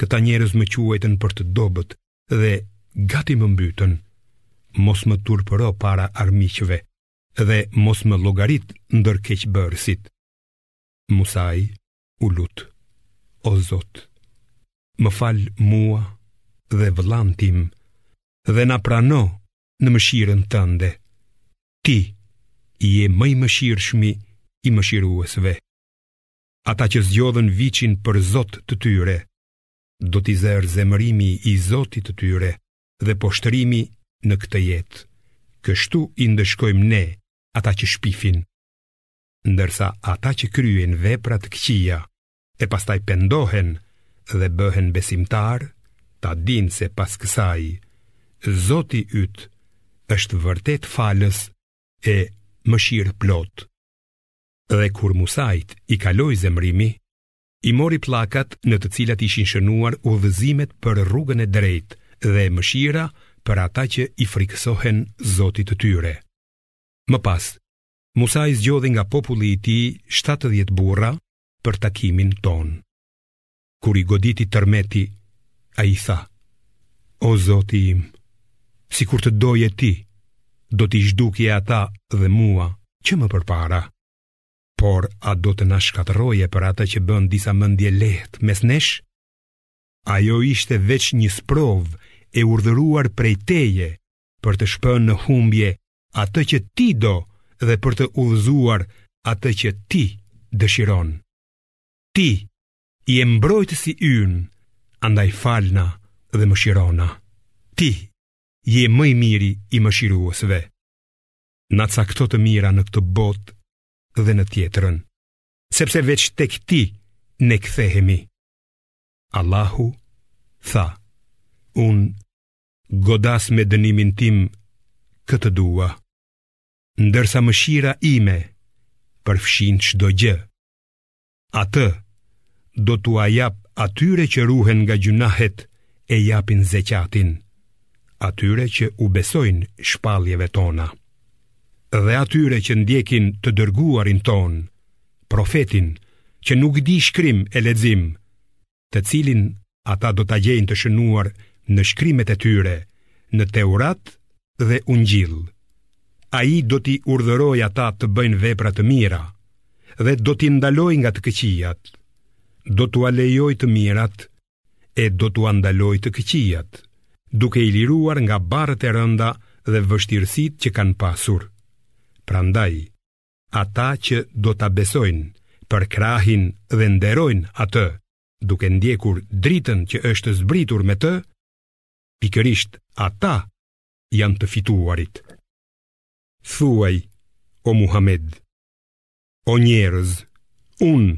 A: këta njerëz më quajtën për të dobët dhe gati më mbytën. Mos më turpëro para armiqve, dhe mos më llogarit ndër keqbërësit. Musai u lut, o Zot, më fal mua dhe vëllanë tim dhe na prano në mëshirën tënde. Ti je më i mëshirshmi i mëshiruesve. Ata që zgjodhën viçin për Zot të tyre, do t'i zërë zemërimi i Zotit të tyre. dhe poshtërimi në këtë jetë. Kështu i ndëshkojmë ne ata që shpifin, ndërsa ata që kryejnë vepra të këqija e pastaj pendohen dhe bëhen besimtarë, ta dinë se pas kësaj Zoti yt është vërtet falës e mëshirëplotë. Dhe kur Musait i kaloi zemërimi, I mori pllakat në të cilat ishin shënuar udhëzimet për rrugën e drejtë dhe mëshira për ata që i frikësohen Zotit të tyre. Më pas, Musai zgjodhi nga populli i tij 70 burra për takimin tonë. Kur i goditi tërmeti, ai tha, O Zoti im, sikur të doje ti, do t'i zhdukje ata dhe mua që më përpara. Por a do të na shkatërroje për atë që bënë disa mendjelehtë mes nesh? Ajo ishte veç një sprovë e urdhëruar prej teje për të shpënë në humbje atë që ti do dhe për të udhëzuar atë që ti dëshiron. Ti je mbrojtësi ynë, andaj na fal dhe mëshirona. Ti je më i miri i mëshiruesve. na cakto të mira në këtë botë dhe në tjetrën, sepse veç tek ti ne kthehemi. Allahu tha: Unë godas me dënimin tim kë të dua, ndërsa mëshira ime përfshin çdo gjë. Atë do t'ua jap atyre që ruhen nga gjynahet e japin zeqatin, atyre që u besojnë shpalljeve tona, dhe atyre që ndjekin të dërguarin tonë, profetin që nuk di shkrim e lexim, të cilin ata do ta gjejnë të shënuar në shkrimet e tyre, në Teurat dhe Ungjill. Ai do t'i urdhërojë ata të bëjnë vepra të mira dhe do t'i ndalojë nga të këqijat. Do t'ua lejojë të mirat e do t'ua ndalojë të këqijat, duke i liruar nga barrët e rënda dhe vështirësitë që kanë pasur. Prandaj, ata që do ta besojnë, përkrahin dhe nderojnë atë, duke ndjekur dritën që është zbritur me të, pikërisht ata janë të fituarit. Thuaj, o Muhammed, o njerëz, unë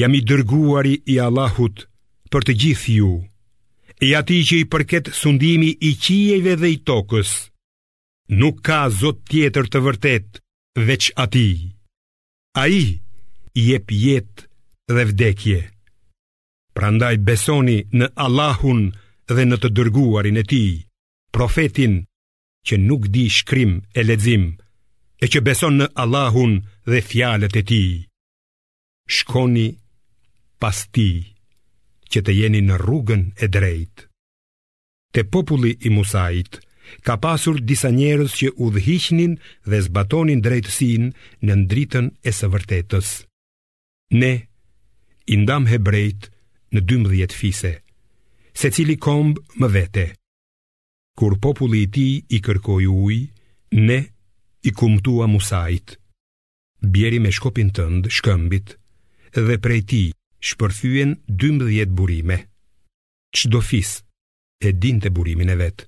A: jam i dërguari i Allahut për të gjithë ju, i atij që i përket sundimi i qiejve dhe i tokës, Nuk ka zot tjetër të vërtetë veç atij Ai jep jetë dhe vdekje Prandaj besoni në Allahun dhe në të dërguarin e tij Profetin që nuk di shkrim e lexim E që beson në Allahun dhe fjalët e tij Shkoni pas tij që të jeni në rrugën e drejtë Te populli i Musait ka pasur disa njerëz që udhëhiqnin dhe zbatonin drejtësinë në dritën e së vërtetës. Ne i ndamë hebrejt në 12 fise, secili komb më vete. Kur populli i tij i kërkoi ujë, ne i kumtuam Musait. Bjeri me shkopin tënd shkëmbit dhe prej tij shpërthyen 12 burime. Çdo fis e dinte burimin e vet.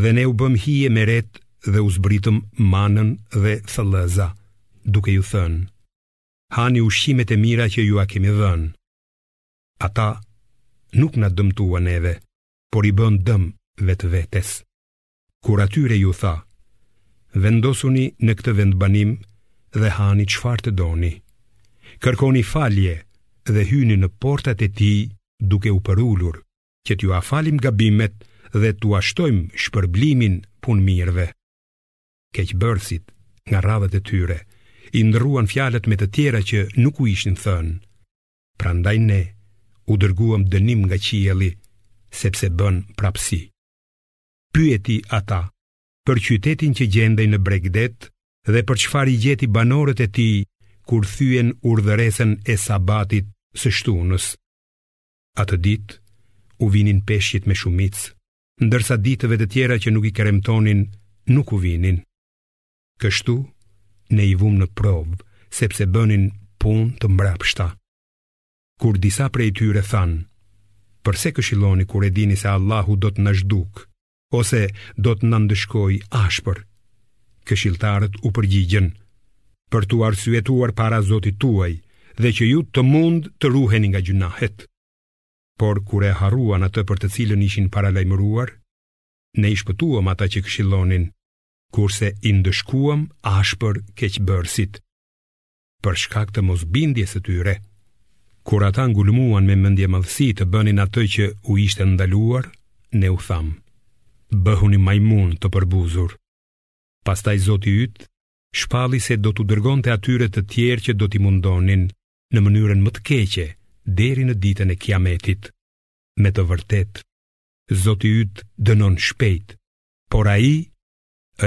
A: Dhe ne u bëmë hije me retë dhe u zbritëm manën dhe thëllëza, duke iu thënë: Hani ushqimet e mira që jua kemi dhënë. Ata nuk na dëmtuan neve, por i bënë dëm vetë vetes. kur atyre iu tha, Vendosuni në këtë vendbanim dhe hani çfarë të doni. Kërkoni falje dhe hyni në portat e tij duke u përulur, që t'jua falim gabimet dhe t'ua shtojmë shpërblimin punëmirëve. Keqbërësit, nga radhët e tyre, i ndërruan fjalët me të tjera që nuk u ishin thënë. Prandaj ne u dërguam dënim nga qielli, sepse bënë prapësi. pyeti ata për qytetin që gjendej në bregdet dhe për çfarë i gjeti banorët e tij kur thyenë urdhëresën e sabatit së shtunës. Atë ditë u vinin peshqit me shumicë, ndërsa ditëve të tjera që nuk i kremtonin nuk u vinin. Kështu ne i vumë në provë, sepse bënin punë të mbrapshta. Kur disa prej tyre thanë, përse këshilloni kur e dini se Allahu do të na zhdukë ose do të na ndëshkojë ashpër? Këshilltarët u përgjigjën, për t'u arsyetuar para Zotit tuaj dhe që ju të mund të ruheni nga gjynahet. Por kur e harruan atë për të cilën ishin paralajmëruar, ne i shpëtuam ata që këshillonin, kurse i ndëshkuam ashpër keqbërësit. për shkak të mosbindjes së tyre. Kur ata ngulmuan me mendjemadhësi të bënin atë që u ishte ndaluar, ne u thamë, bëhuni majmunë të përbuzur. Pastaj Zoti yt, shpalli se do t'u dërgonte atyre të tjerë që do t'i mundonin në mënyrën më të keqe deri në ditën e kiametit. Me të vërtetë, Zoti yt dënon shpejt, por ai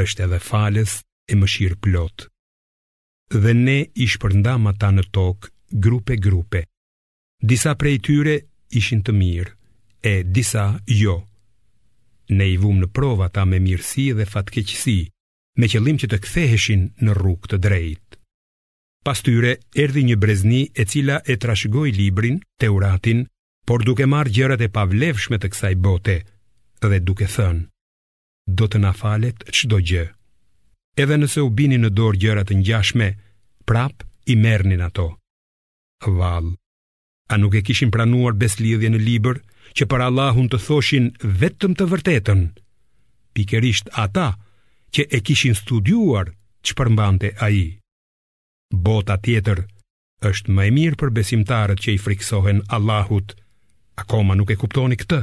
A: është edhe falës e mëshirëplotë. dhe ne i shpërndamë ata në tokë grupe grupe. Disa prej tyre ishin të mirë, e disa jo. Ne i vumë në provë ata me mirësi dhe fatkeqësi, me qëllim që të ktheheshin në rrugë të drejtë. Pas tyre erdhi një brezni e cila e trashëgoi librin Teuratin, por duke marrë gjërat e pavlefshme të kësaj bote dhe duke thënë: do të na falet çdo gjë. Edhe nëse u binin në dorë gjëra të ngjashme, prapë i merrnin ato. Vallë, a nuk e kishin pranuar besëlidhje në libër që për Allahun të thoshin vetëm të vërtetën? Pikërisht ata që e kishin studiuar ç'përmbante ai. Bota tjetër është më e mirë për besimtarët që i frikësohen Allahut. Akoma nuk e kuptoni këtë?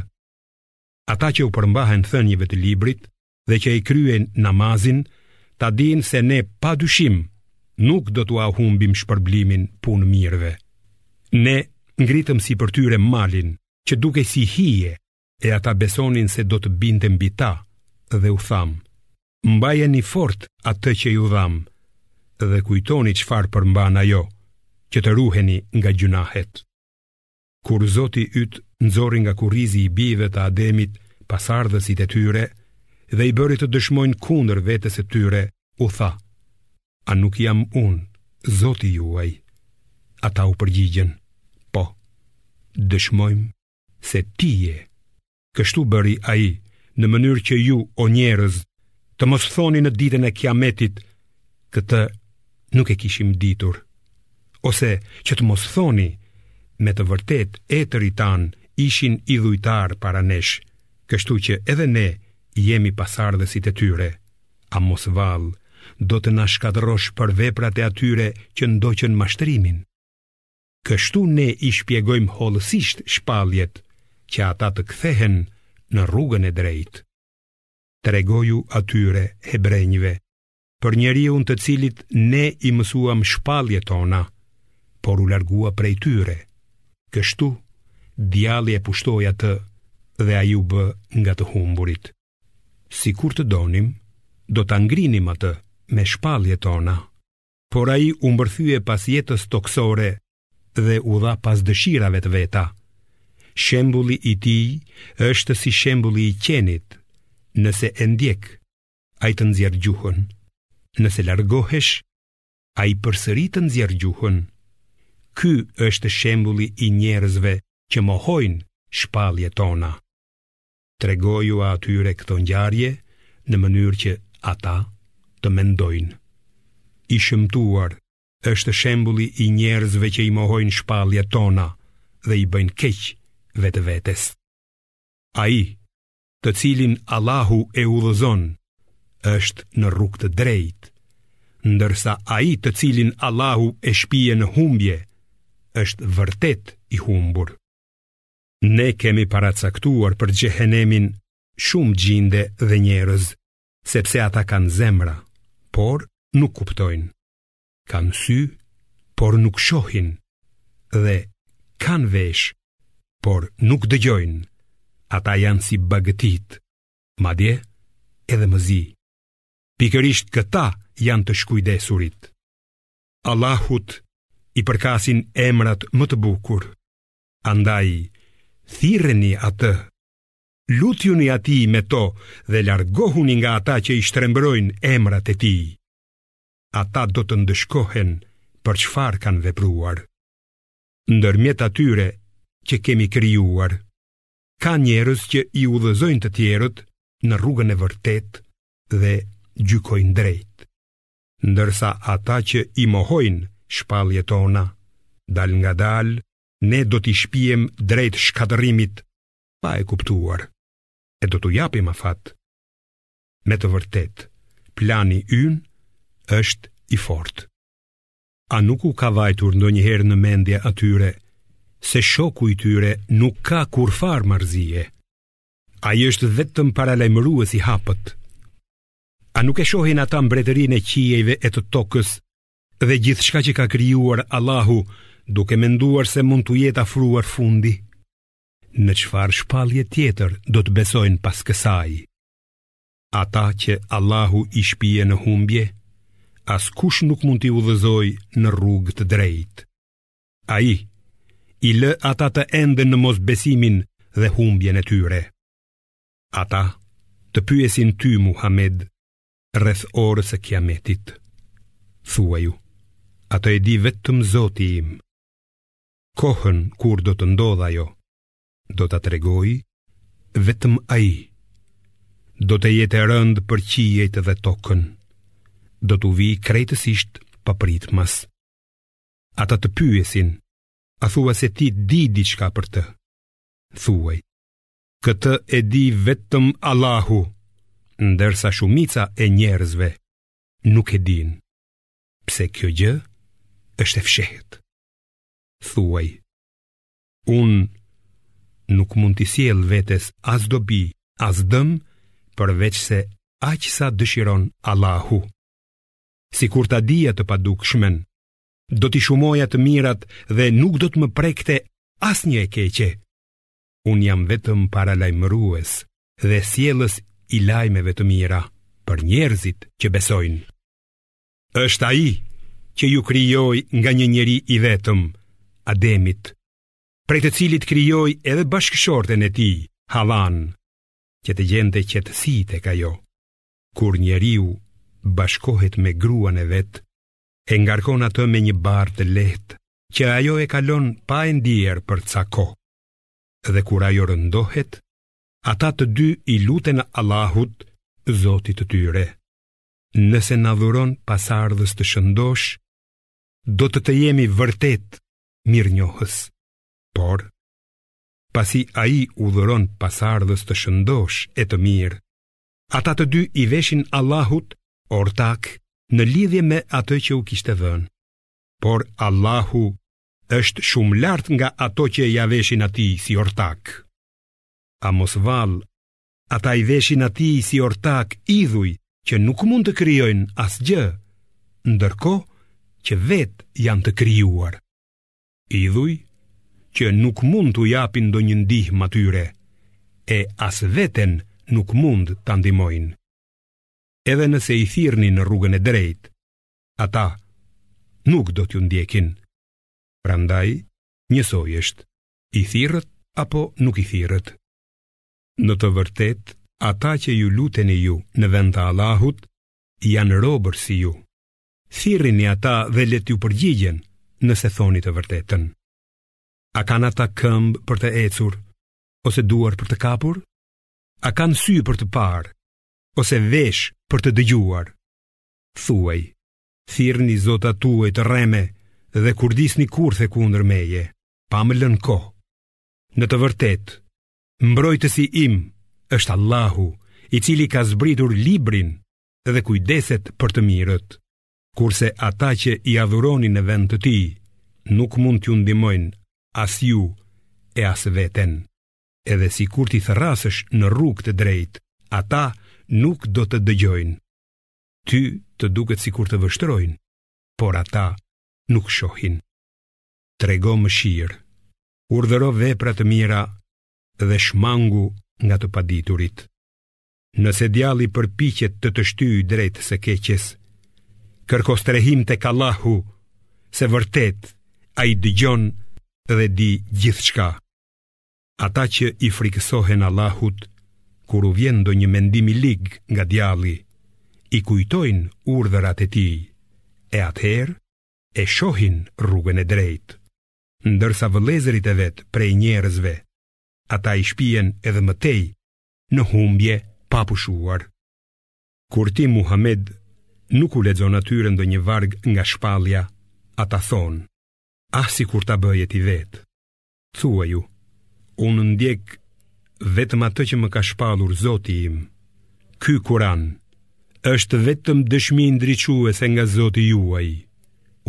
A: Ata që u përmbahen thënieve të librit dhe që e kryejnë namazin, ta dinë se ne pa dyshim nuk do t'ua humbim shpërblimin punëmirëve. Ne ngritëm sipër tyre malin, që dukej si hije, e ata besonin se do të binte mbi ta, dhe u thamë, mbajeni fort atë që ju dhamë, dhe kujtoni çfarë përmban ajo, që të ruheni nga gjynahet. Kur Zoti yt nxori nga kurrizi i bijve të Ademit pasardhësit e tyre dhe i bëri të dëshmojnë kundër vetes së tyre, u tha: A nuk jam unë, Zoti juaj? Ata u përgjigjën: Po. Dëshmojmë se ti je kështu bëri Ai, në mënyrë që ju, o njerëz, të mos thoni në ditën e Kiametit, këtë nuk e kishim ditur, ose që të mos thoni, me të vërtetë etërit tanë ishin idhujtarë para nesh, kështu që edhe ne jemi pasardhësit e tyre, a mos vallë, do të na shkatërrosh për veprat e atyre që ndoqën mashtrimin. Kështu ne i shpjegojmë hollësisht shpalljet që ata të kthehen në rrugën e drejtë. Tregoju atyre hebrenjve për njeriun të cilit ne i mësuam shpalljet tona, por u largua prej tyre. Kështu djalli e pushtoi atë dhe ai u bë nga të humburit. Sikur të donim, do ta ngrinim atë me shpalljet tona. por ai u mbërthye pas jetës tokësore dhe u dha pas dëshirave të veta. Shembulli i tij është si shembulli i qenit, nëse e ndjek, ai të nxjerr gjuhën. Nëse largohesh, ai përsëri të nxjerr gjuhën. Ky është shembulli i njerëzve që mohojnë shpalljet tona. tregoju atyre këto ngjarje në mënyrë që ata të mendojnë. I shëmtuar është shembulli i njerëzve që i mohojnë shpalljet tona dhe i bëjnë keq vetëvetes. Ai, të cilin Allahu e udhëzon, është në rrugë të drejtë, ndërsa ai të cilin Allahu e shpie në humbje, është vërtet i humbur. Ne kemi paracaktuar për xhehenemin shumë xhinde dhe njerëz, sepse ata kanë zemra, por nuk kuptojnë. Kanë sy, por nuk shohin dhe kanë vesh, por nuk dëgjojnë. Ata janë si bagëtitë, madje edhe më zi. Pikërisht këta janë të shkujdesurit. Allahut i përkasin emrat më të bukur. Andaj, thirreni atë, lutjuni atij me to dhe largohuni nga ata që i shtrembërojnë emrat e tij. Ata do të ndëshkohen për çfarë kanë vepruar. Ndërmjet atyre që kemi krijuar, ka njerëz që i udhëzojnë të tjerët në rrugën e vërtetë dhe gjykojnë drejt. ndërsa ata që i mohojnë shpalljet tona, dalëngadalë, ne do t'i shpiem drejt shkatërrimit pa e kuptuar, e do t'u japim afat. Me të vërtetë, plani ynë është i fortë. A nuk u ka vajtur ndonjëherë në mendje atyre, se shoku i tyre nuk ka kurrfarë marrëzie? Ai është vetëm paralajmërues i hapët. A nuk e shohin ata mbretërinë e qiejve e të tokës dhe gjithçka që ka krijuar Allahu duke menduar se mund t'u jetë afruar fundi? Në çfarë shpallje tjetër do të besojnë pas kësaj? Ata që Allahu i shpie në humbje, askush nuk mund t'i udhëzojë në rrugë të drejtë. Ai i lë ata të enden në mosbesimin dhe humbjen e tyre. Ata të pyesin ty Muhammed rreth orës së Kiametit. Thuaju, atë e di vetëm Zoti im. Kohën kur do të ndodhë ajo, do ta tregojë vetëm ai. Do të jetë e rëndë për qiejt dhe tokën. Do t'u vijë krejtësisht papritmas. Ata të pyesin, a thua se ti di diçka për të? Thuaj, Këtë e di vetëm Allahu, ndërsa shumica e njerëzve nuk e dinë. Pse kjo gjë është e fshehtë? Thuaj, unë nuk mund t'i sjell vetes as dobi, as dëm, përveçse aq sa dëshiron Allahu. Sikur ta dija të padukshmen, do t'i shumoja të mirat dhe nuk do të më prekte asnjë e keqe. unë jam vetëm paralajmërues dhe sjellës i lajmeve të mira për njerëzit që besojnë. Është ai që ju krijoi nga një njeri i vetëm, Ademit, prej të cilit krijoi edhe bashkëshorten e tij, Havanë, që të gjente qetësi tek ajo. Kur njeriu bashkohet me gruan e vet, e ngarkon atë me një barrë të lehtë që ajo e kalon pa e ndier për ca kohë. Dhe kur ajo rëndohet, ata të dy i luten Allahut, Zotit të tyre. Nëse na dhuron pasardhës të shëndosh, do të të jemi vërtet mirënjohës. Por, pasi ai u dhuron pasardhës të shëndosh e të mirë, ata të dy i veshin Allahut ortak në lidhje me atë që u kishte vënë. Por Allahu është shumë lart nga ato që ia veshin atij si ortak. A mos vallë, ata i veshin atij si ortak idhuj që nuk mund të krijojnë asgjë, ndërkohë që vetë janë të krijuar. Idhuj që nuk mund t'u japin ndonjë ndihmë atyre e as veten nuk mund ta ndihmojnë. Edhe nëse i thirrni në rrugën e drejtë, ata nuk do t'ju ndjekin. Prandaj, njësoj është, i thirrët apo nuk i thirrët. Në të vërtetë, ata që iu luteni ju në vend të Allahut, janë robër si ju. Thirrini ata dhe le t'ju përgjigjen nëse thoni të vërtetën. A kanë ata këmbë për të ecur, ose duar për të kapur? A kanë sy për të parë, ose vesh për të dëgjuar? Thuaj, thirrni zotat tuaj të rreme dhe kurdisni kurthe kundër meje, pa më lënë kohë. Në të vërtetë, mbrojtësi im është Allahu, i cili ka zbritur librin dhe kujdeset për të mirët, kurse ata që i adhuroni në vend të tij nuk mund t'ju ndihmojnë as ju e as veten. Edhe sikur t'i thërrasësh në rrugë të drejtë, ata nuk do të dëgjojnë. Ty të duket sikur të vështrojnë, por ata nuk shohin. Trego mëshirë, urdhëro vepra të mira dhe shmangu nga të paditurit. Nëse djalli përpiqet të të shtyjë drejt së keqes, kërko strehim tek Allahu, se vërtet ai dëgjon dhe di gjithçka. Ata që i frikësohen Allahut, kur u vjen ndonjë mendim i lig nga djalli, i kujtojnë urdhërat e tij, e atëherë e shohin rrugën e drejtë. Ndërsa vëllezërit e vet prej njerëzve, ata i shpien edhe më tej në humbje pa pushuar. Kur ti Muhammed nuk u lexon atyre ndonjë varg nga shpallja, ata thonë, ah sikur ta bëje ti vetë. Thuaju, unë ndjek vetëm atë që më ka shpallur Zoti im. Ky Kur'an është vetëm dëshmi ndriçuese nga Zoti juaj,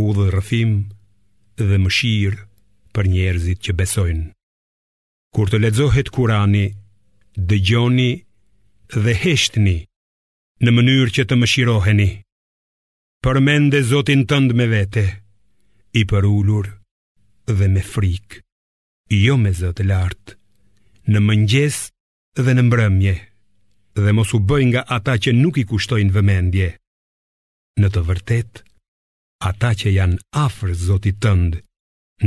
A: udhërrëfim dhe mëshirë për njerëzit që besojnë. Kur të lexohet Kur'ani, dëgjoni dhe heshtni në mënyrë që të mëshiroheni. Përmende Zotin tënd me vete, i përulur dhe me frikë, jo me zë të lartë, në mëngjes dhe në mbrëmje, dhe mos u bëj nga ata që nuk i kushtojnë vëmendje. Në të vërtetë, ata që janë afër Zotit tënd,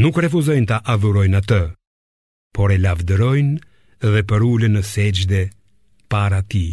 A: nuk refuzojnë ta adhurojnë atë, por e lavdërojnë dhe përulen në sexhde para tij.